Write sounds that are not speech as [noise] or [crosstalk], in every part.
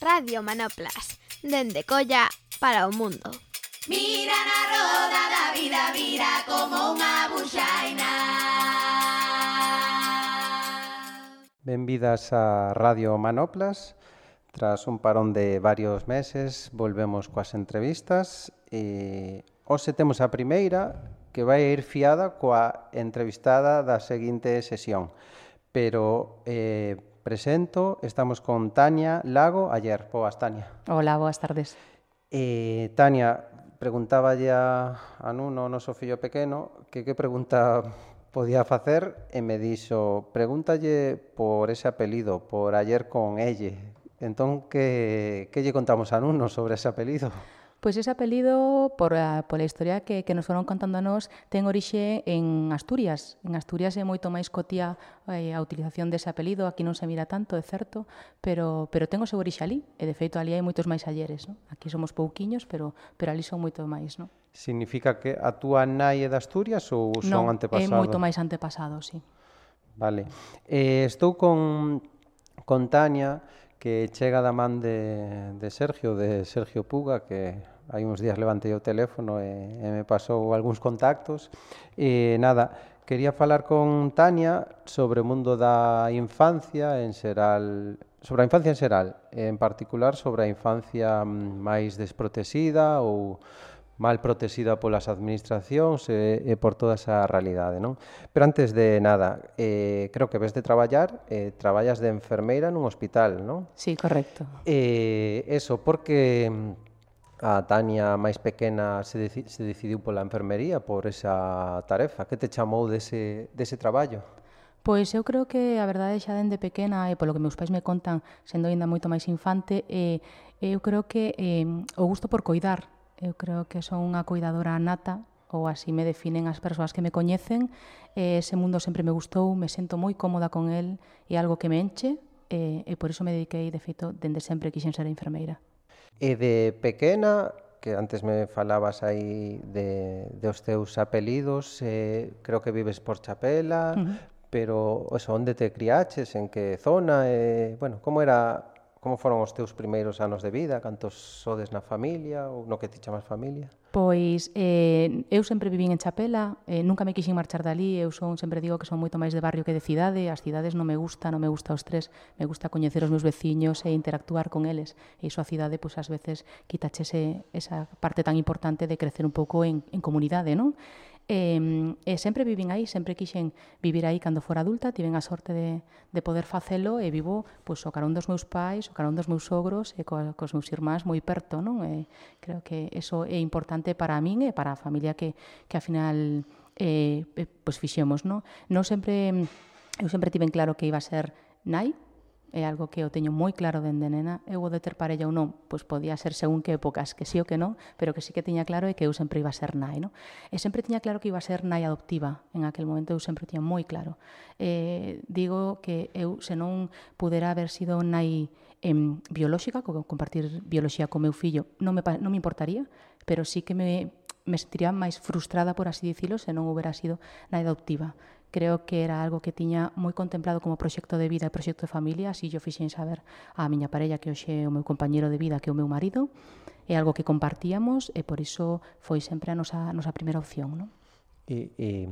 Radio Manoplas, dende Colla para o mundo. Mira na roda da vida, vira como unha buxaina. Benvidas a Radio Manoplas. Tras un parón de varios meses, volvemos coas entrevistas e hoxe temos a primeira que vai ir fiada coa entrevistada da seguinte sesión. Pero eh, presento. Estamos con Tania Lago ayer. Boas, Tania. Hola, boas tardes. Eh, Tania, preguntaba ya a Nuno, noso fillo pequeno, que que pregunta podía facer e me dixo, pregúntalle por ese apelido, por ayer con elle. Entón, que, que lle contamos a Nuno sobre ese apelido? Pois ese apelido, por ah, a, pola historia que, que nos foron contando a nós, ten orixe en Asturias. En Asturias é moito máis cotía eh, a utilización dese apelido, aquí non se mira tanto, é certo, pero, pero ten o seu orixe ali, e de feito ali hai moitos máis alleres. No? Aquí somos pouquiños, pero, pero ali son moito máis. No? Significa que a túa nai é de Asturias ou son non, antepasados? é moito máis antepasado, sí. Vale. Eh, estou con, con Tania, que chega da man de, de Sergio, de Sergio Puga, que hai uns días levantei o teléfono e, e me pasou algúns contactos. E nada, quería falar con Tania sobre o mundo da infancia en xeral, sobre a infancia en xeral, en particular sobre a infancia máis desprotexida ou mal protexida polas administracións e, e por toda esa realidade, non? Pero antes de nada, eh, creo que ves de traballar, eh, traballas de enfermeira nun hospital, non? Sí, correcto. Eh, eso, porque mm, a Tania máis pequena se, deci se decidiu pola enfermería por esa tarefa. Que te chamou dese, dese traballo? Pois eu creo que a verdade xa dende pequena e polo que meus pais me contan sendo aínda moito máis infante eh, eu creo que eh, o gusto por coidar Eu creo que son unha cuidadora nata, ou así me definen as persoas que me coñecen. E ese mundo sempre me gustou, me sento moi cómoda con el, e algo que me enche, e, e por iso me dediquei, de feito, dende sempre quixen ser enfermeira. E de pequena, que antes me falabas aí de, de os teus apelidos, eh, creo que vives por Chapela, uh -huh. pero eso, onde te criaches, en que zona, eh, bueno, como era como foron os teus primeiros anos de vida? Cantos sodes na familia ou no que ti chamas familia? Pois eh, eu sempre vivín en Chapela, eh, nunca me quixen marchar dali, eu son sempre digo que son moito máis de barrio que de cidade, as cidades non me gusta, non me gusta os tres, me gusta coñecer os meus veciños e interactuar con eles. E iso a cidade, pois ás veces, quitache ese, esa parte tan importante de crecer un pouco en, en comunidade, non? E, e eh, sempre vivín aí, sempre quixen vivir aí cando fora adulta, tiven a sorte de, de poder facelo e vivo pois, o carón dos meus pais, o carón dos meus sogros e co, cos meus irmáns moi perto, non? E, creo que eso é importante para min e para a familia que, que a final eh, eh pois fixemos, non? Non sempre, eu sempre tiven claro que iba a ser nai, é algo que eu teño moi claro dende nena, eu o de ter parella ou non, pois podía ser según que épocas, que sí ou que non, pero que sí que tiña claro é que eu sempre iba a ser nai, non? E sempre tiña claro que iba a ser nai adoptiva, en aquel momento eu sempre tiña moi claro. Eh, digo que eu se non pudera haber sido nai em, biolóxica, compartir biolóxica co meu fillo, non me, non me importaría, pero sí que me me sentiría máis frustrada, por así dicilo, se non houbera sido nai adoptiva creo que era algo que tiña moi contemplado como proxecto de vida e proxecto de familia, así yo fixen saber á miña parella que hoxe é o meu compañeiro de vida, que é o meu marido, é algo que compartíamos e por iso foi sempre a nosa, a nosa primeira opción. Non? E, e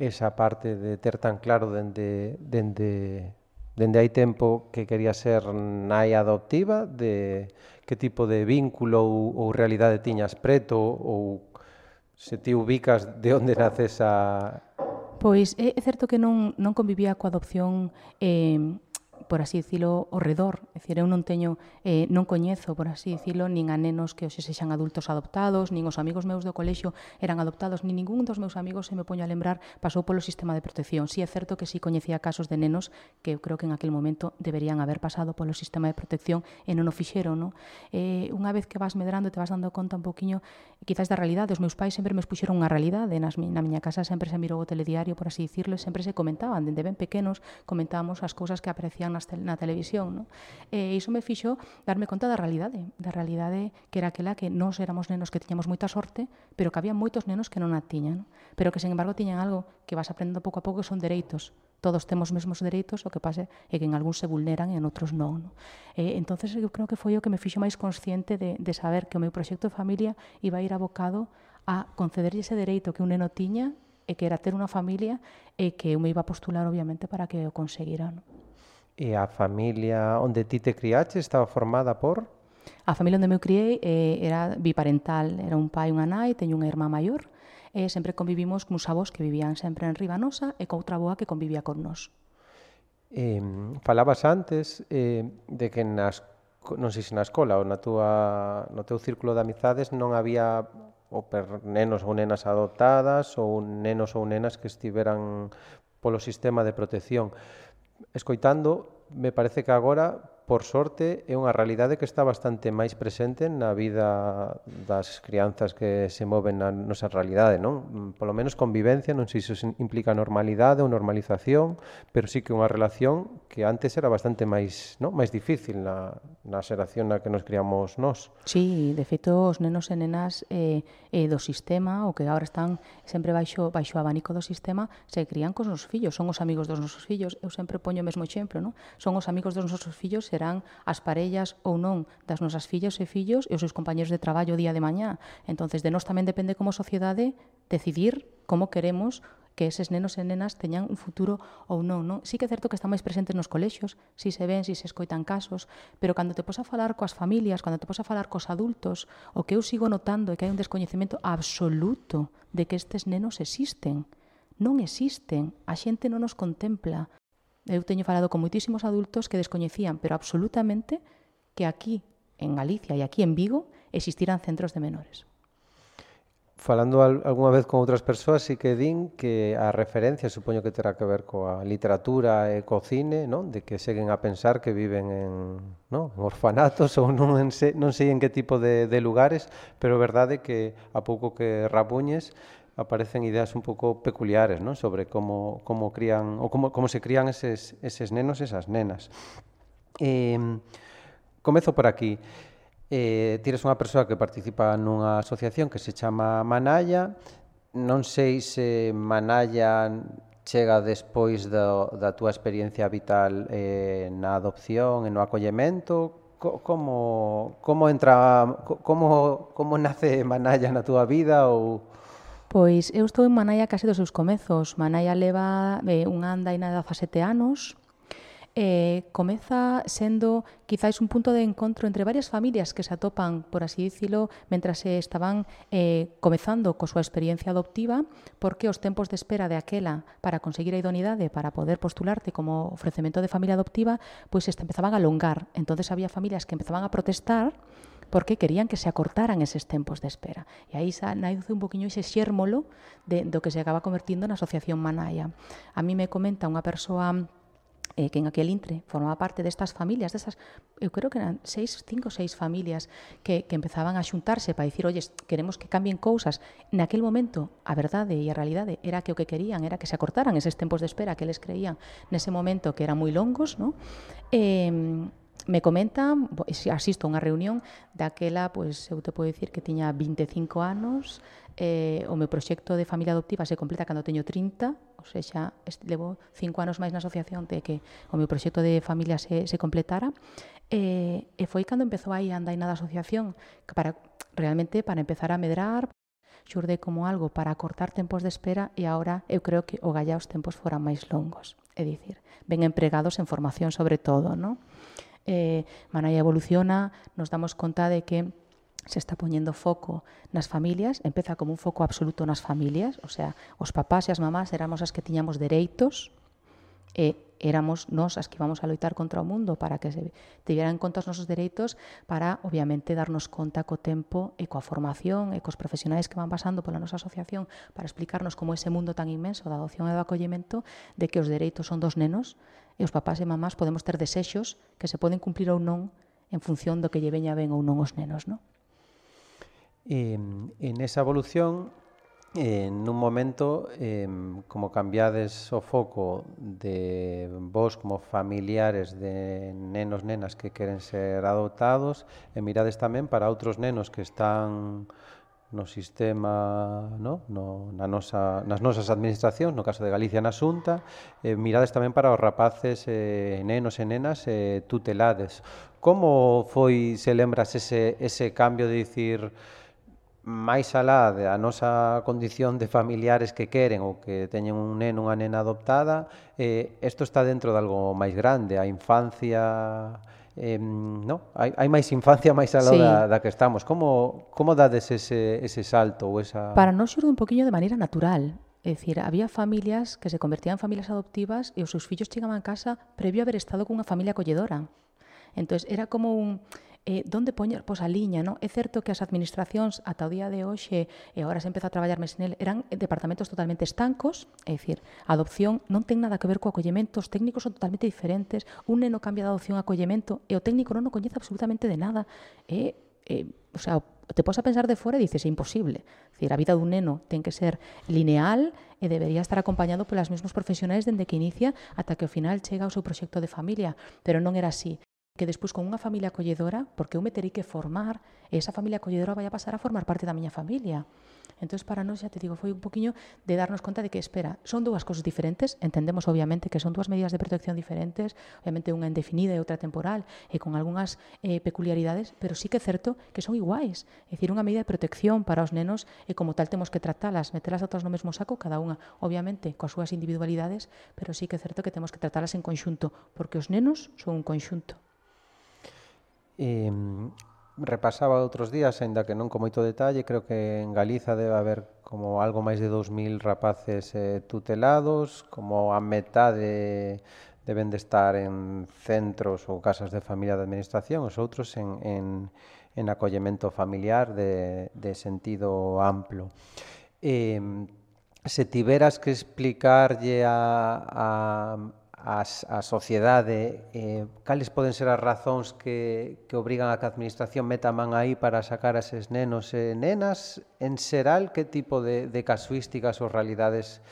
esa parte de ter tan claro dende, dende, dende hai tempo que quería ser nai adoptiva, de que tipo de vínculo ou, ou realidade tiñas preto ou se ti ubicas de onde nace esa, Pois é certo que non, non convivía coa adopción eh, por así dicilo, ao redor. É dicir, eu non teño, eh, non coñezo, por así dicilo, nin a nenos que hoxe sexan adultos adoptados, nin os amigos meus do colexio eran adoptados, nin ningún dos meus amigos se me poño a lembrar pasou polo sistema de protección. Si sí, é certo que si sí coñecía casos de nenos que eu creo que en aquel momento deberían haber pasado polo sistema de protección e non o fixeron, non? Eh, unha vez que vas medrando te vas dando conta un poquinho quizás da realidade. Os meus pais sempre me expuxeron unha realidade. Nas, na miña casa sempre se mirou o telediario, por así dicirlo, sempre se comentaban, dende ben pequenos comentábamos as cousas que aparecían nas na televisión. No? E iso me fixo darme conta da realidade, da realidade que era aquela que nós éramos nenos que tiñamos moita sorte, pero que había moitos nenos que non a tiñan, no? pero que, sen embargo, tiñan algo que vas aprendendo pouco a pouco son dereitos, todos temos mesmos dereitos, o que pasa é que en algúns se vulneran e en outros non. non? Eh, entonces eu creo que foi o que me fixo máis consciente de, de saber que o meu proxecto de familia iba a ir abocado a concederlle ese dereito que un neno tiña e que era ter unha familia e que eu me iba a postular, obviamente, para que o conseguiran. Non? E a familia onde ti te criaches estaba formada por? A familia onde me criei eh, era biparental, era un pai e unha nai, teño unha irmá maior, e sempre convivimos cuns avós que vivían sempre en Ribanosa e coutra boa que convivía con nós. Eh, falabas antes eh, de que nas non sei se na escola ou na túa, no teu círculo de amizades non había ou per nenos ou nenas adoptadas ou nenos ou nenas que estiveran polo sistema de protección. Escoitando, me parece que agora por sorte, é unha realidade que está bastante máis presente na vida das crianzas que se moven na nosa realidade, non? Polo menos convivencia, non sei se implica normalidade ou normalización, pero sí que unha relación que antes era bastante máis, non? máis difícil na, na xeración na que nos criamos nós. Sí, de feito, os nenos e nenas eh, eh, do sistema, o que agora están sempre baixo baixo abanico do sistema, se crían cos nosos fillos, son os amigos dos nosos fillos. Eu sempre poño o mesmo exemplo, non? Son os amigos dos nosos fillos e serán as parellas ou non das nosas fillas e fillos e os seus compañeros de traballo o día de mañá. Entonces, de nós tamén depende como sociedade decidir como queremos que eses nenos e nenas teñan un futuro ou non, non? Sí que é certo que están máis presentes nos colexios, si se ven, si se escoitan casos, pero cando te posa a falar coas familias, cando te posa a falar cos adultos, o que eu sigo notando é que hai un descoñecemento absoluto de que estes nenos existen. Non existen, a xente non nos contempla, Eu teño falado con moitísimos adultos que descoñecían, pero absolutamente, que aquí en Galicia e aquí en Vigo existiran centros de menores. Falando al, algunha vez con outras persoas, sí que din que a referencia, supoño que terá que ver coa literatura e co cine, non? de que seguen a pensar que viven en, non? en orfanatos ou non, en se, non sei en que tipo de, de lugares, pero verdade que a pouco que rabuñes, aparecen ideas un pouco peculiares ¿no? sobre como, como crían ou como, como se crían eses, eses nenos e esas nenas. Eh, comezo por aquí. Eh, tires unha persoa que participa nunha asociación que se chama Manalla. Non sei se Manalla chega despois do, da túa experiencia vital eh, na adopción e no acollemento, como como entra como como nace Manalla na túa vida ou Pois eu estou en Manaia case dos seus comezos. Manaia leva eh, unha andaina de 17 anos, eh, comeza sendo quizáis un punto de encontro entre varias familias que se atopan, por así dicilo, mentras se estaban eh, comezando co súa experiencia adoptiva, porque os tempos de espera de aquela para conseguir a idoneidade, para poder postularte como ofrecemento de familia adoptiva, pois se empezaban a alongar. entonces había familias que empezaban a protestar porque querían que se acortaran eses tempos de espera. E aí xa naice un poquinho ese xérmolo de, do que se acaba convertindo na asociación Manaia. A mí me comenta unha persoa eh, que en aquel intre formaba parte destas familias, destas, eu creo que eran seis, cinco ou seis familias que, que empezaban a xuntarse para dicir, oye, queremos que cambien cousas. Naquel momento, a verdade e a realidade era que o que querían era que se acortaran eses tempos de espera que eles creían nese momento que eran moi longos, ¿no? Eh, me comentan, asisto a unha reunión, daquela, pois, eu te podo dicir que tiña 25 anos, eh, o meu proxecto de familia adoptiva se completa cando teño 30, ou seja, levo 5 anos máis na asociación de que o meu proxecto de familia se, se completara, eh, e foi cando empezou aí a andaina da asociación, que para, realmente para empezar a medrar, xurde como algo para acortar tempos de espera e agora eu creo que o galla os tempos foran máis longos, é dicir, ben empregados en formación sobre todo, non? eh, Manaya evoluciona, nos damos conta de que se está poñendo foco nas familias, empeza como un foco absoluto nas familias, o sea, os papás e as mamás éramos as que tiñamos dereitos, e éramos nós as que íbamos a loitar contra o mundo para que se tiveran en conta os nosos dereitos para, obviamente, darnos conta co tempo e coa formación e cos profesionais que van pasando pola nosa asociación para explicarnos como ese mundo tan inmenso da adopción e do acollemento de que os dereitos son dos nenos e os papás e mamás podemos ter desexos que se poden cumplir ou non en función do que lle veña ben ou non os nenos. Non? E, en esa evolución eh, nun momento eh, como cambiades o foco de vos como familiares de nenos, nenas que queren ser adoptados e mirades tamén para outros nenos que están no sistema, no? No, na nosa, nas nosas administracións, no caso de Galicia na Xunta, eh, mirades tamén para os rapaces, eh, nenos e nenas, eh, tutelades. Como foi, se lembras, ese, ese cambio de dicir máis alá da nosa condición de familiares que queren ou que teñen un neno, unha nena adoptada, eh, isto está dentro de algo máis grande, a infancia... Eh, no? hai, hai máis infancia máis alá sí. da, da que estamos. Como, como dades ese, ese salto? Ou esa... Para nós xurde un poquinho de maneira natural. É dicir, había familias que se convertían en familias adoptivas e os seus fillos chegaban a casa previo a haber estado cunha familia acolledora. Entón, era como un eh, donde poñer pois, a liña. Non? É certo que as administracións ata o día de hoxe, e agora se empeza a traballar Mesinel, eran departamentos totalmente estancos, é dicir, a adopción non ten nada que ver co acollemento, os técnicos son totalmente diferentes, un neno cambia de adopción a acollemento e o técnico non o coñece absolutamente de nada. É, é, o sea, te pos a pensar de fora e dices, é imposible. Dicir, a vida dun neno ten que ser lineal e debería estar acompañado polas mesmos profesionais dende que inicia ata que ao final chega ao seu proxecto de familia, pero non era así que despois con unha familia acolledora, porque eu me terei que formar, e esa familia acolledora vai a pasar a formar parte da miña familia. Entón, para nós, xa te digo, foi un poquinho de darnos conta de que, espera, son dúas cosas diferentes, entendemos, obviamente, que son dúas medidas de protección diferentes, obviamente unha indefinida e outra temporal, e con algunhas eh, peculiaridades, pero sí que é certo que son iguais. É dicir, unha medida de protección para os nenos, e como tal temos que tratalas, metelas todas no mesmo saco, cada unha, obviamente, coas súas individualidades, pero sí que é certo que temos que tratalas en conxunto, porque os nenos son un conxunto. E, mm, repasaba outros días, aínda que non con moito detalle, creo que en Galiza debe haber como algo máis de 2000 rapaces eh, tutelados, como a metade deben de estar en centros ou casas de familia de administración, os outros en, en, en acollemento familiar de, de sentido amplo. Eh, se tiveras que explicarlle a, a, as, a sociedade, eh, cales poden ser as razóns que, que obrigan a que a administración meta man aí para sacar a eses nenos e nenas? En xeral, que tipo de, de casuísticas ou realidades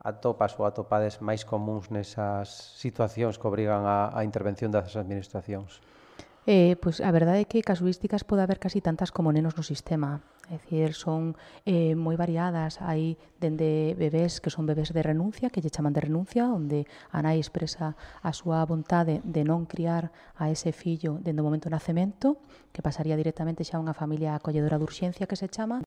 atopas ou atopades máis comuns nesas situacións que obrigan a, a intervención das administracións? Eh, pois a verdade é que casuísticas pode haber casi tantas como nenos no sistema. É dicir, son eh, moi variadas. Hai dende bebés que son bebés de renuncia, que lle chaman de renuncia, onde a nai expresa a súa vontade de non criar a ese fillo dende o momento do nacemento, que pasaría directamente xa a unha familia acolledora de urxencia que se chama,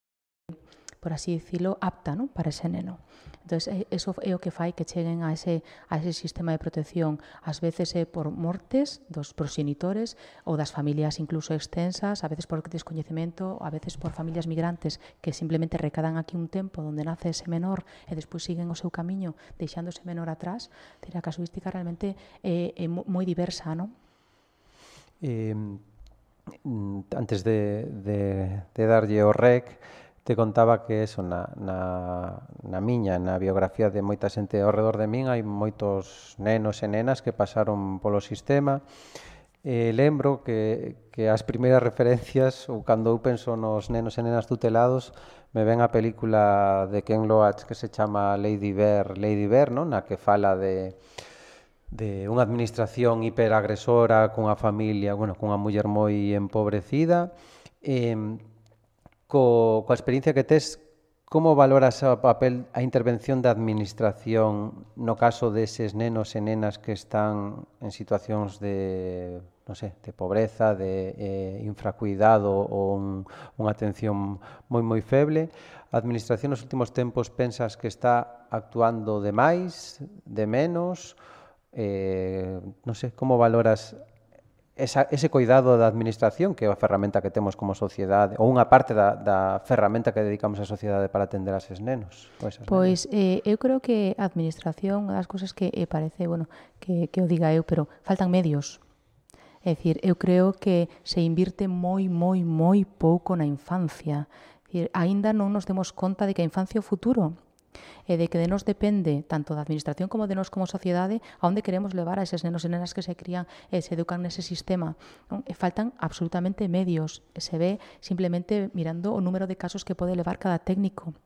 por así dicilo, apta non? para ese neno. Entón, eso é o que fai que cheguen a ese, a ese sistema de protección, ás veces é por mortes dos proxenitores ou das familias incluso extensas, a veces por descoñecemento, a veces por familias migrantes que simplemente recadan aquí un tempo onde nace ese menor e despois siguen o seu camiño deixando ese menor atrás. A casuística realmente eh, é, é moi diversa, non? Eh, antes de, de, de darlle o rec, te contaba que eso na, na, na miña, na biografía de moita xente ao redor de min, hai moitos nenos e nenas que pasaron polo sistema, Eh, lembro que, que as primeiras referencias, ou cando eu penso nos nenos e nenas tutelados, me ven a película de Ken Loach que se chama Lady Bear, Lady Bear, non? na que fala de, de unha administración hiperagresora cunha familia, bueno, cunha muller moi empobrecida, e eh, co, coa experiencia que tes, como valoras o papel a intervención da administración no caso deses nenos e nenas que están en situacións de non sei, de pobreza, de eh, infracuidado ou un, unha atención moi moi feble. A administración nos últimos tempos pensas que está actuando de máis, de menos, eh, non sei, como valoras esa, ese coidado da administración que é a ferramenta que temos como sociedade ou unha parte da, da ferramenta que dedicamos á sociedade para atender a eses nenos pois, pois eh, eu creo que a administración unha das cousas que eh, parece bueno, que, que o diga eu, pero faltan medios É dicir, eu creo que se invirte moi, moi, moi pouco na infancia. É dicir, aínda non nos demos conta de que a infancia é o futuro e de que de nos depende, tanto da administración como de nos como sociedade, a onde queremos levar a eses nenos e nenas que se crían e se educan nese sistema. Non? E faltan absolutamente medios. E se ve simplemente mirando o número de casos que pode levar cada técnico.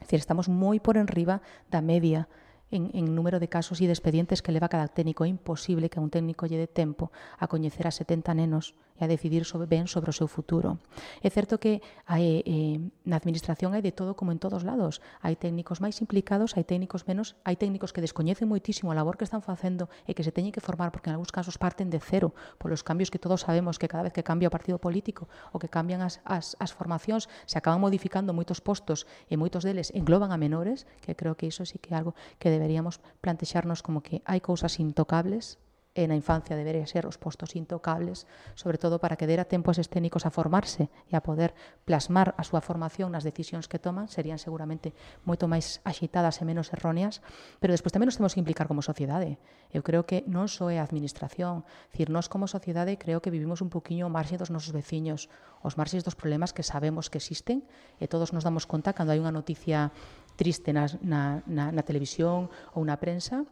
É dicir, estamos moi por enriba da media en, en número de casos e de expedientes que leva cada técnico. É imposible que a un técnico lle dé tempo a coñecer a 70 nenos e a decidir sobre, ben sobre o seu futuro. É certo que hai, eh, na administración hai de todo como en todos lados. Hai técnicos máis implicados, hai técnicos menos, hai técnicos que descoñecen moitísimo a labor que están facendo e que se teñen que formar porque en algúns casos parten de cero polos cambios que todos sabemos que cada vez que cambia o partido político ou que cambian as, as, as formacións se acaban modificando moitos postos e moitos deles engloban a menores, que creo que iso sí que é algo que deberíamos plantexarnos como que hai cousas intocables e na infancia debería ser os postos intocables, sobre todo para que dera tempo aos escénicos a formarse e a poder plasmar a súa formación nas decisións que toman, serían seguramente moito máis axitadas e menos erróneas, pero despois tamén nos temos que implicar como sociedade. Eu creo que non só é a administración, dicir, nós como sociedade creo que vivimos un poquinho o marxe dos nosos veciños, os marxes dos problemas que sabemos que existen e todos nos damos conta cando hai unha noticia triste na, na, na, na televisión ou na prensa,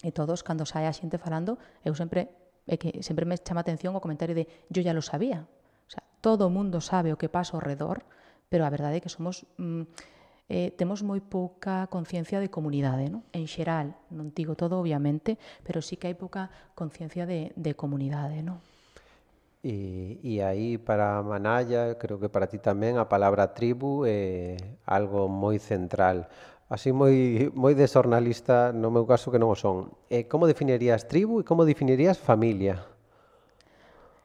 e todos cando sae a xente falando, eu sempre é que sempre me chama atención o comentario de yo ya lo sabía. O sea, todo o mundo sabe o que pasa ao redor, pero a verdade é que somos mm, eh, temos moi pouca conciencia de comunidade, non? En xeral, non digo todo obviamente, pero sí que hai pouca conciencia de, de comunidade, non? E, e aí para Manalla, creo que para ti tamén, a palabra tribu é algo moi central. Así moi, moi de xornalista, no meu caso que non o son. Eh, e como definirías tribu e como definirías familia?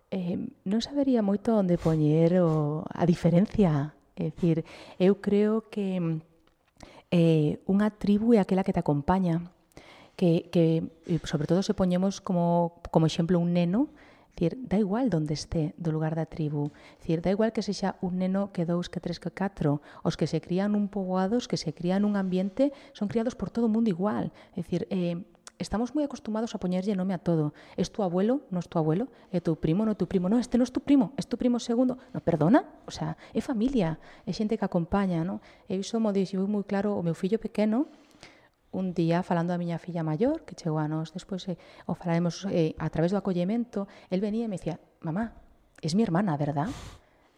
Eh, non sabería moito onde poñer o, a diferencia. É dicir, eu creo que eh, unha tribu é aquela que te acompaña, que, que eh, sobre todo se poñemos como, como exemplo un neno, Dicir, da igual donde esté do lugar da tribu. Dicir, da igual que sexa un neno que dous, que tres, que catro. Os que se crían un poboado, os que se crían un ambiente, son criados por todo o mundo igual. Dicir, eh, estamos moi acostumados a poñerlle nome a todo. Es tu abuelo, non es tu abuelo, eh, é teu primo, non é teu primo, non, este non es tu primo, es tu primo segundo. No, perdona, o sea, é familia, é xente que acompaña, non? E iso mo dixiu moi claro o meu fillo pequeno, un día falando a miña filla maior, que chegou a nós despois, eh, o falaremos eh, a través do acollemento, el venía e me dicía, mamá, es mi hermana, verdad?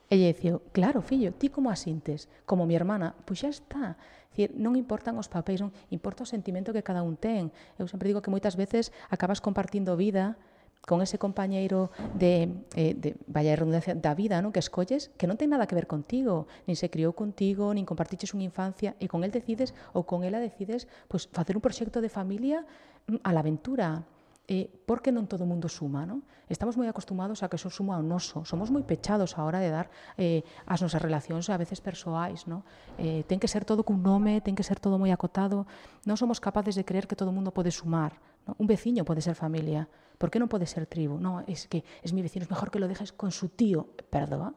E lle dicía, claro, fillo, ti como asintes? Como mi hermana? Pois xa está. Dicir, non importan os papéis, non importa o sentimento que cada un ten. Eu sempre digo que moitas veces acabas compartindo vida con ese compañeiro de, eh, de vaya redundancia, da vida non que escolles, que non ten nada que ver contigo, nin se criou contigo, nin compartiches unha infancia, e con el decides, ou con ela decides, pues, facer un proxecto de familia mm, a la aventura, eh, porque non todo mundo suma, non? Estamos moi acostumados a que eso suma ao noso, somos moi pechados a hora de dar eh, as nosas relacións a veces persoais, non? Eh, ten que ser todo cun nome, ten que ser todo moi acotado, non somos capaces de creer que todo mundo pode sumar, ¿no? Un vecino puede ser familia. ¿Por qué no puede ser tribu? No, es que es mi vecino, es mejor que lo dejes con su tío. Perdoa.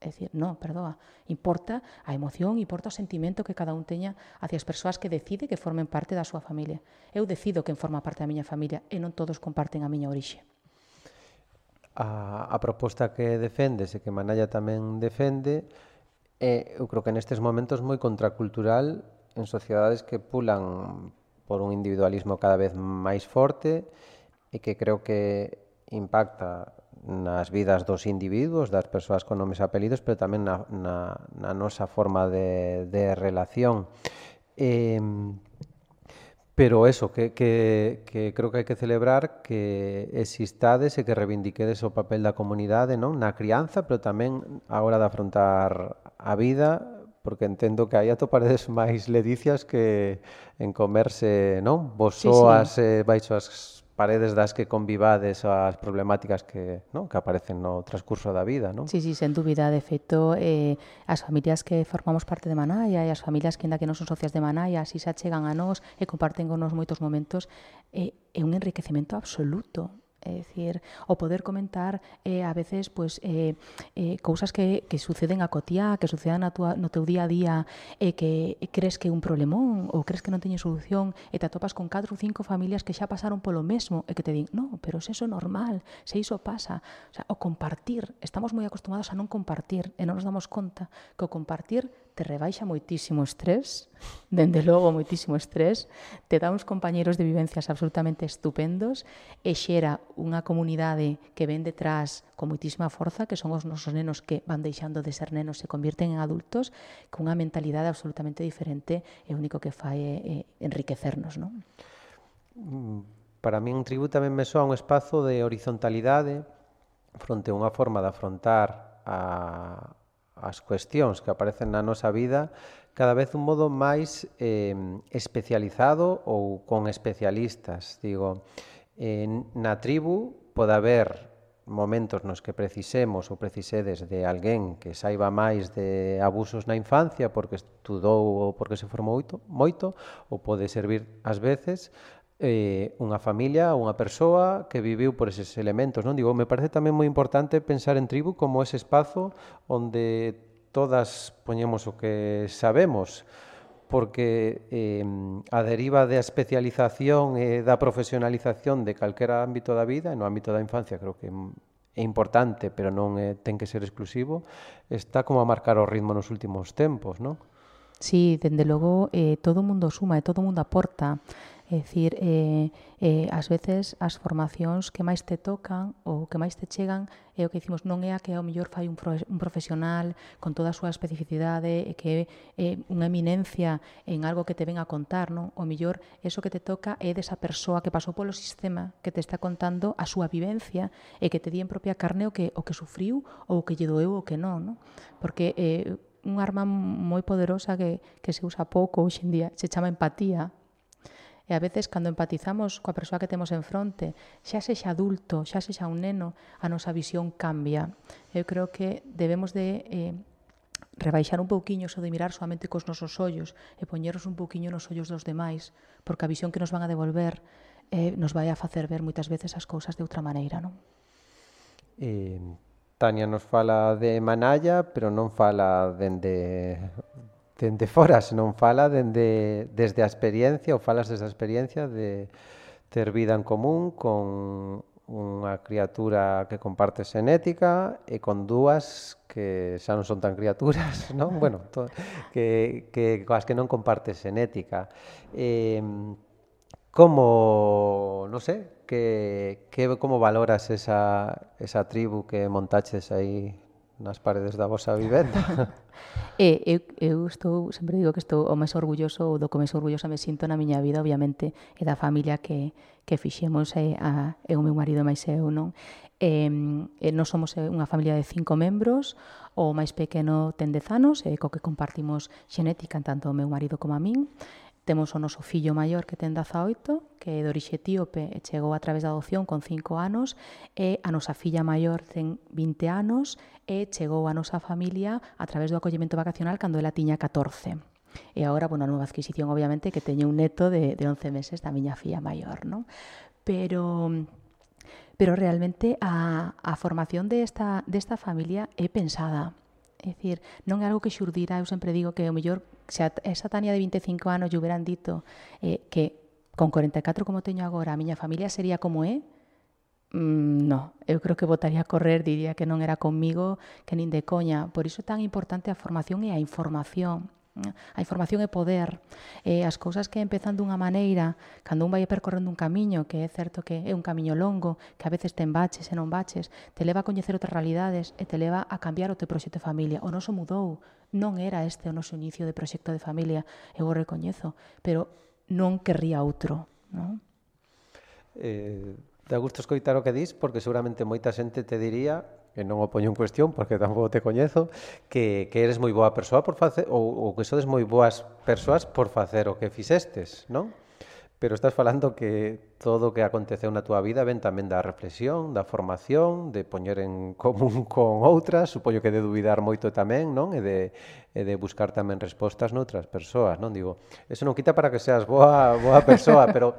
Es decir, no, perdoa. Importa a emoción, importa o sentimento que cada un teña hacia as persoas que decide que formen parte da súa familia. Eu decido quen forma parte da miña familia e non todos comparten a miña orixe. A, a proposta que defendes e que Manalla tamén defende é, eu creo que nestes momentos moi contracultural en sociedades que pulan por un individualismo cada vez máis forte e que creo que impacta nas vidas dos individuos, das persoas con nomes e apelidos, pero tamén na, na, na nosa forma de, de relación. Eh, pero eso, que, que, que creo que hai que celebrar que existades e que reivindiquedes o papel da comunidade non na crianza, pero tamén a hora de afrontar a vida porque entendo que aí atoparedes [laughs] máis ledicias que en comerse, non? Vos soas sí, sí. eh, baixo as paredes das que convivades as problemáticas que, non? que aparecen no transcurso da vida, non? Sí, sí, sen dúbida, de feito, eh, as familias que formamos parte de Manaya e as familias que ainda que non son socias de Manaya, así se achegan a nós e comparten con nos moitos momentos, eh, é un enriquecemento absoluto, É dicir, o poder comentar eh, a veces pues, eh, eh, cousas que, que suceden a cotía, que sucedan a tua, no teu día a día e eh, que crees que é un problemón ou crees que non teñe solución e te atopas con 4 ou 5 familias que xa pasaron polo mesmo e que te din, no, pero se iso é normal, se iso pasa. O, sea, o compartir, estamos moi acostumados a non compartir e non nos damos conta que o compartir te rebaixa moitísimo estrés, [laughs] dende logo moitísimo estrés, te dá uns compañeiros de vivencias absolutamente estupendos e xera unha comunidade que ven detrás con moitísima forza, que son os nosos nenos que van deixando de ser nenos e convierten en adultos, cunha mentalidade absolutamente diferente e o único que fai é, é enriquecernos, non? Para mí un tributo tamén me soa un espazo de horizontalidade fronte a unha forma de afrontar a, as cuestións que aparecen na nosa vida cada vez un modo máis eh, especializado ou con especialistas. Digo, eh, na tribu pode haber momentos nos que precisemos ou precisedes de alguén que saiba máis de abusos na infancia porque estudou ou porque se formou moito, moito ou pode servir ás veces eh, unha familia ou unha persoa que viviu por eses elementos. Non digo, me parece tamén moi importante pensar en tribu como ese espazo onde todas poñemos o que sabemos, porque eh, a deriva da especialización e da profesionalización de calquera ámbito da vida, no ámbito da infancia creo que é importante, pero non é, ten que ser exclusivo, está como a marcar o ritmo nos últimos tempos, non? Sí, dende logo, eh, todo o mundo suma e todo o mundo aporta. É dicir, eh, eh, ás veces as formacións que máis te tocan ou que máis te chegan é o que dicimos non é a que ao mellor fai un, un profesional con toda a súa especificidade e que é unha eminencia en algo que te ven a contar, non? O mellor eso que te toca é desa persoa que pasou polo sistema que te está contando a súa vivencia e que te di en propia carne o que o que sufriu ou o que lle doeu ou que non, non? Porque eh, un arma moi poderosa que, que se usa pouco hoxe en día, se chama empatía, E a veces, cando empatizamos coa persoa que temos en fronte, xa sexa adulto, xa sexa un neno, a nosa visión cambia. Eu creo que debemos de eh, rebaixar un pouquiño só de mirar solamente cos nosos ollos e poñeros un pouquiño nos ollos dos demais, porque a visión que nos van a devolver eh, nos vai a facer ver moitas veces as cousas de outra maneira, non? Eh, Tania nos fala de Manalla, pero non fala dende dende fora, senón fala dende, desde a experiencia ou falas desde a experiencia de ter vida en común con unha criatura que comparte xenética e con dúas que xa non son tan criaturas, [laughs] non? Bueno, to, que, que coas que non comparte xenética. Eh, como, non sei, que, que como valoras esa, esa tribu que montaches aí nas paredes da vosa vivenda. [laughs] e eu, eu estou, sempre digo que estou o máis orgulloso, ou do que máis orgullosa me sinto na miña vida, obviamente, é da familia que, que fixemos, e, a, e o meu marido máis eu, non? E, e non somos unha familia de cinco membros, o máis pequeno ten dez anos, e co que compartimos xenética tanto o meu marido como a min, Temos o noso fillo maior que ten 18, que é de orixe etíope e chegou a través da adopción con 5 anos, e a nosa filla maior ten 20 anos e chegou a nosa familia a través do acollemento vacacional cando ela tiña 14. E agora, bueno, a nova adquisición, obviamente, que teño un neto de, de 11 meses da miña filla maior, non? Pero pero realmente a, a formación desta, de desta familia é pensada É dicir, non é algo que xurdira, eu sempre digo que o mellor, se a, esa Tania de 25 anos lle hubieran dito eh, que con 44 como teño agora a miña familia sería como é, mm, no, eu creo que votaría a correr, diría que non era comigo, que nin de coña. Por iso é tan importante a formación e a información. A información é poder. E as cousas que empezan dunha maneira, cando un vai percorrendo un camiño, que é certo que é un camiño longo, que a veces ten baches e non baches, te leva a coñecer outras realidades e te leva a cambiar o teu proxecto de familia. O noso mudou, non era este o noso inicio de proxecto de familia, eu o recoñezo, pero non querría outro. Non? Eh, da gusto escoitar o que dis, porque seguramente moita xente te diría e non o poño en cuestión porque tampouco te coñezo, que, que eres moi boa persoa por facer, ou, ou que sodes moi boas persoas por facer o que fixestes, non? Pero estás falando que todo o que aconteceu na túa vida ven tamén da reflexión, da formación, de poñer en [laughs] común con outras, supoño que de duvidar moito tamén, non? E de, e de buscar tamén respostas noutras persoas, non? Digo, eso non quita para que seas boa, boa persoa, [laughs] pero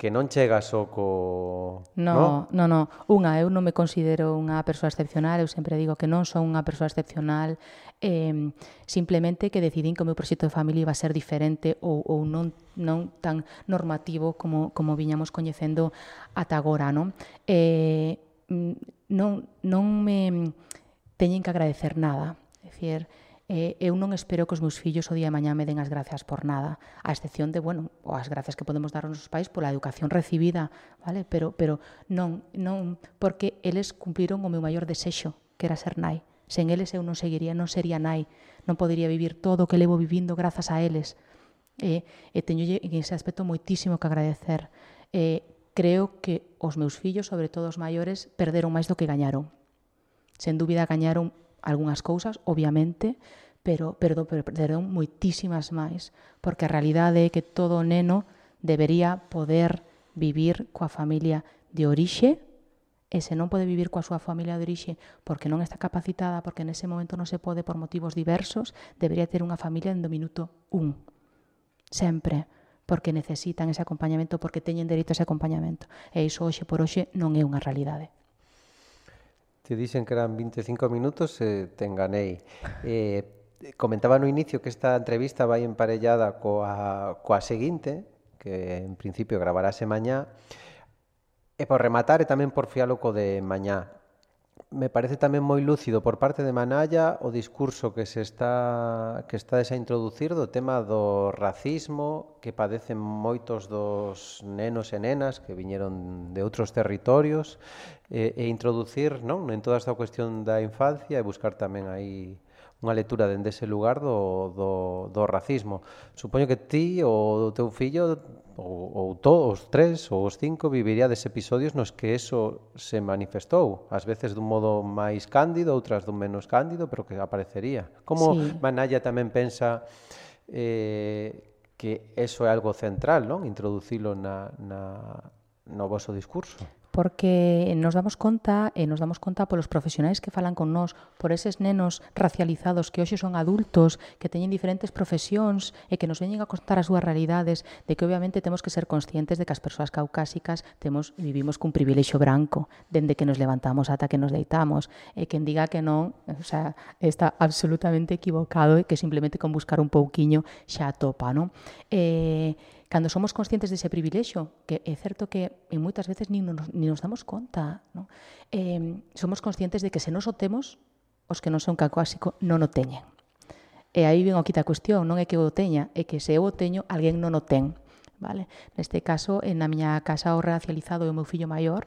que non chega só co... No, no, no, no. Unha, eu non me considero unha persoa excepcional, eu sempre digo que non son unha persoa excepcional, eh, simplemente que decidín que o meu proxecto de familia iba a ser diferente ou, ou non, non tan normativo como, como viñamos coñecendo ata agora, non? Eh, non, non me teñen que agradecer nada, é dicir, eh, eu non espero que os meus fillos o día de mañá me den as gracias por nada, a excepción de, bueno, o as gracias que podemos dar aos nosos pais pola educación recibida, vale? Pero, pero non, non, porque eles cumpliron o meu maior desexo, que era ser nai. Sen eles eu non seguiría, non sería nai, non podería vivir todo o que levo vivindo grazas a eles. E, eh, e teño en ese aspecto moitísimo que agradecer. Eh, creo que os meus fillos, sobre todo os maiores, perderon máis do que gañaron. Sen dúbida gañaron algunhas cousas, obviamente, pero perdón, pero perderon moitísimas máis, porque a realidade é que todo neno debería poder vivir coa familia de orixe e se non pode vivir coa súa familia de orixe porque non está capacitada, porque nese momento non se pode por motivos diversos, debería ter unha familia en do minuto un. Sempre, porque necesitan ese acompañamento, porque teñen dereito a ese acompañamento. E iso hoxe por hoxe non é unha realidade. Te dixen que eran 25 minutos, eh, te enganei. Eh, comentaba no inicio que esta entrevista vai emparellada coa, coa seguinte, que en principio gravarase mañá, E por rematar, e tamén por fialo co de mañá, me parece tamén moi lúcido por parte de Manalla o discurso que se está que está a introducir do tema do racismo que padecen moitos dos nenos e nenas que viñeron de outros territorios e, e introducir, non, en toda esta cuestión da infancia e buscar tamén aí unha lectura dende ese lugar do, do, do racismo. Supoño que ti ou o teu fillo ou, ou todos, os tres ou os cinco viviríades episodios nos que eso se manifestou, ás veces dun modo máis cándido, outras dun menos cándido, pero que aparecería. Como sí. Manaya tamén pensa eh, que eso é algo central, non? Introducilo na, na, no vosso discurso porque eh, nos damos conta e nos damos conta polos profesionais que falan con nós, por eses nenos racializados que hoxe son adultos, que teñen diferentes profesións e que nos veñen a contar as súas realidades, de que obviamente temos que ser conscientes de que as persoas caucásicas temos vivimos cun privilexio branco, dende que nos levantamos ata que nos deitamos, e quen diga que non, o sea, está absolutamente equivocado e que simplemente con buscar un pouquiño xa atopa, non? Eh, cando somos conscientes dese privilexio, que é certo que e moitas veces nin nos, nin nos damos conta, non? Eh, somos conscientes de que se nos o temos, os que non son cacóasico non o teñen. E aí ven aquí a cuestión, non é que o teña, é que se eu o teño, alguén non o ten. Vale? Neste caso, eh, na miña casa o racializado é o meu fillo maior,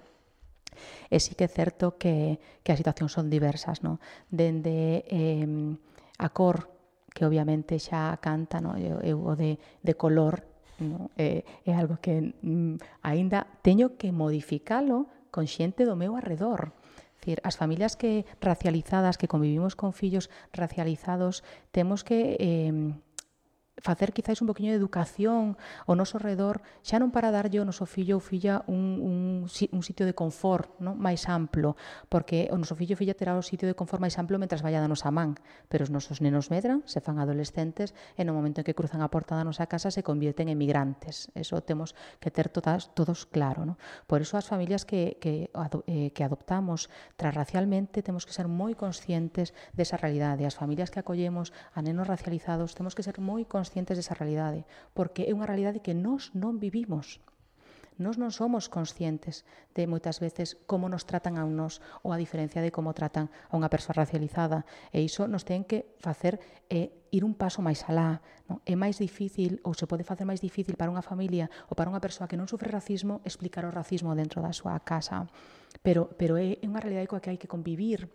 e sí que é certo que, que as situacións son diversas, non? Dende eh, a cor, que obviamente xa canta, non? Eu, eu o de, de color, ¿no? Eh, é, é algo que mm, aínda teño que modificalo con xente do meu arredor. Dicir, as familias que racializadas, que convivimos con fillos racializados, temos que eh, facer quizáis un poquinho de educación ao noso redor, xa non para darlle ao noso fillo ou filla un, un, un sitio de confort non? máis amplo, porque o noso fillo ou filla terá o sitio de confort máis amplo mentras vaya da nosa man, pero os nosos nenos medran, se fan adolescentes, e no momento en que cruzan a porta da nosa casa se convierten en migrantes. Eso temos que ter todas, todos claro. Non? Por eso as familias que, que, eh, que adoptamos transracialmente temos que ser moi conscientes desa realidade. As familias que acollemos a nenos racializados temos que ser moi conscientes conscientes desa realidade, porque é unha realidade que nós non vivimos. Nós non somos conscientes de moitas veces como nos tratan a un nós ou a diferencia de como tratan a unha persoa racializada. E iso nos ten que facer é ir un paso máis alá. Non? É máis difícil ou se pode facer máis difícil para unha familia ou para unha persoa que non sufre racismo explicar o racismo dentro da súa casa. Pero, pero é unha realidade coa que hai que convivir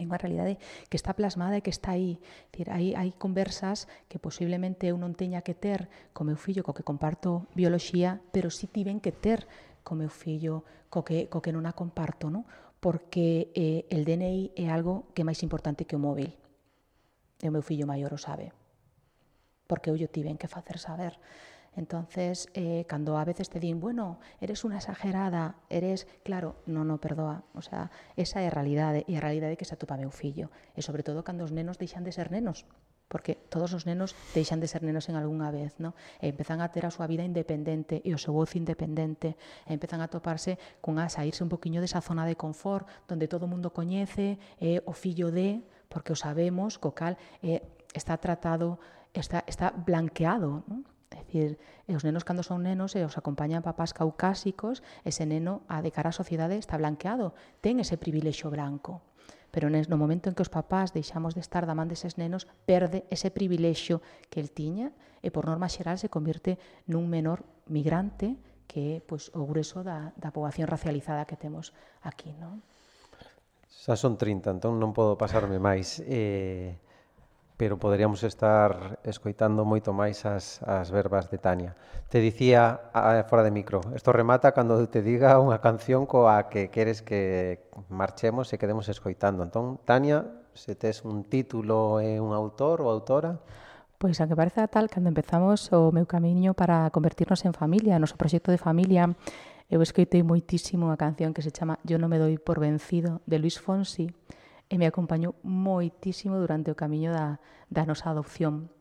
É unha realidade que está plasmada e que está aí. Dicir, hai, hai conversas que posiblemente eu non teña que ter co meu fillo co que comparto bioloxía, pero si sí tiven que ter co meu fillo co que, co que non a comparto, non? porque eh, el DNI é algo que é máis importante que o móvil. E o meu fillo maior o sabe. Porque eu yo tiven que facer saber. Entonces, eh, cando a veces te din, bueno, eres una exagerada, eres, claro, no, no, perdoa, o sea, esa é a realidade, e a realidade que se atupa meu fillo, e sobre todo cando os nenos deixan de ser nenos, porque todos os nenos deixan de ser nenos en algunha vez, no? e empezan a ter a súa vida independente e o seu voz independente, e empezan a toparse con a saírse un poquinho desa zona de confort, donde todo o mundo coñece, eh, o fillo de, porque o sabemos, co cal, eh, está tratado, está, está blanqueado, non? Dicir, e eh, os nenos cando son nenos e os acompañan papás caucásicos, ese neno a de cara á sociedade está blanqueado, ten ese privilexio branco. Pero no momento en que os papás deixamos de estar da man deses nenos, perde ese privilexio que el tiña e por norma xeral se convirte nun menor migrante que é pois, o grueso da, da poboación racializada que temos aquí. Non? Xa son 30, entón non podo pasarme máis. Eh, pero poderíamos estar escoitando moito máis as, as verbas de Tania. Te dicía a, fora de micro, isto remata cando te diga unha canción coa que queres que marchemos e quedemos escoitando. Entón, Tania, se tes un título e un autor ou autora? Pois a que parece tal, cando empezamos o meu camiño para convertirnos en familia, o noso proxecto de familia, eu escoitei moitísimo a canción que se chama Yo no me doy por vencido, de Luis Fonsi, e me acompañou moitísimo durante o camiño da, da nosa adopción.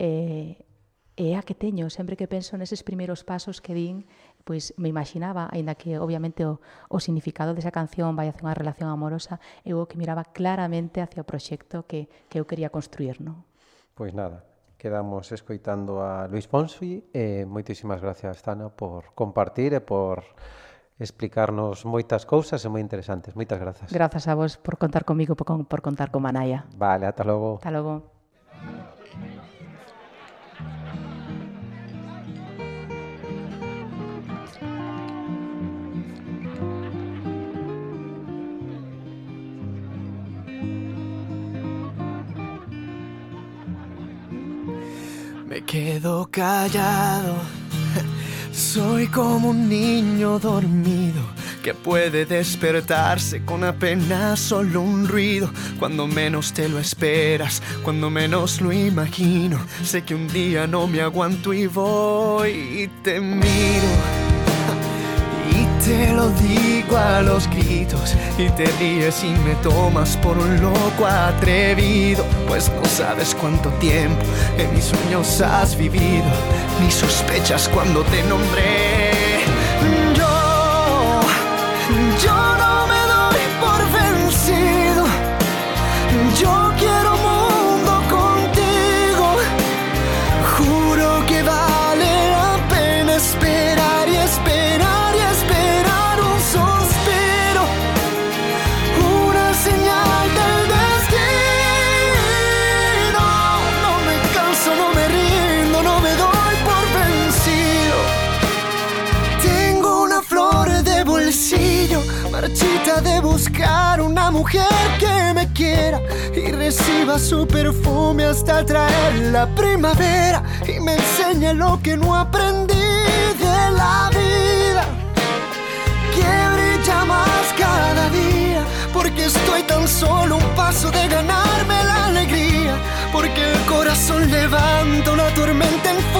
E, e a que teño, sempre que penso neses primeiros pasos que din, pois me imaginaba, aínda que obviamente o, o significado desa canción vai hacia unha relación amorosa, eu o que miraba claramente hacia o proxecto que, que eu quería construir, non? Pois nada, quedamos escoitando a Luis Ponsi e moitísimas gracias, Tana, por compartir e por explicarnos moitas cousas e moi interesantes. Moitas grazas. Grazas a vos por contar comigo, por, por contar con Manaya. Vale, ata logo. Ata logo. Me quedo callado soy como un niño dormido que puede despertarse con apenas solo un ruido. Cuando menos te lo esperas, cuando menos lo imagino. Sé que un día no me aguanto y voy y te miro. Te lo digo a los gritos y te ríes y me tomas por un loco atrevido. Pues no sabes cuánto tiempo en mis sueños has vivido ni sospechas cuando te nombré. Mujer que me quiera y reciba su perfume hasta traer la primavera y me enseñe lo que no aprendí de la vida. Que brilla más cada día, porque estoy tan solo un paso de ganarme la alegría, porque el corazón levanta una tormenta enfurecida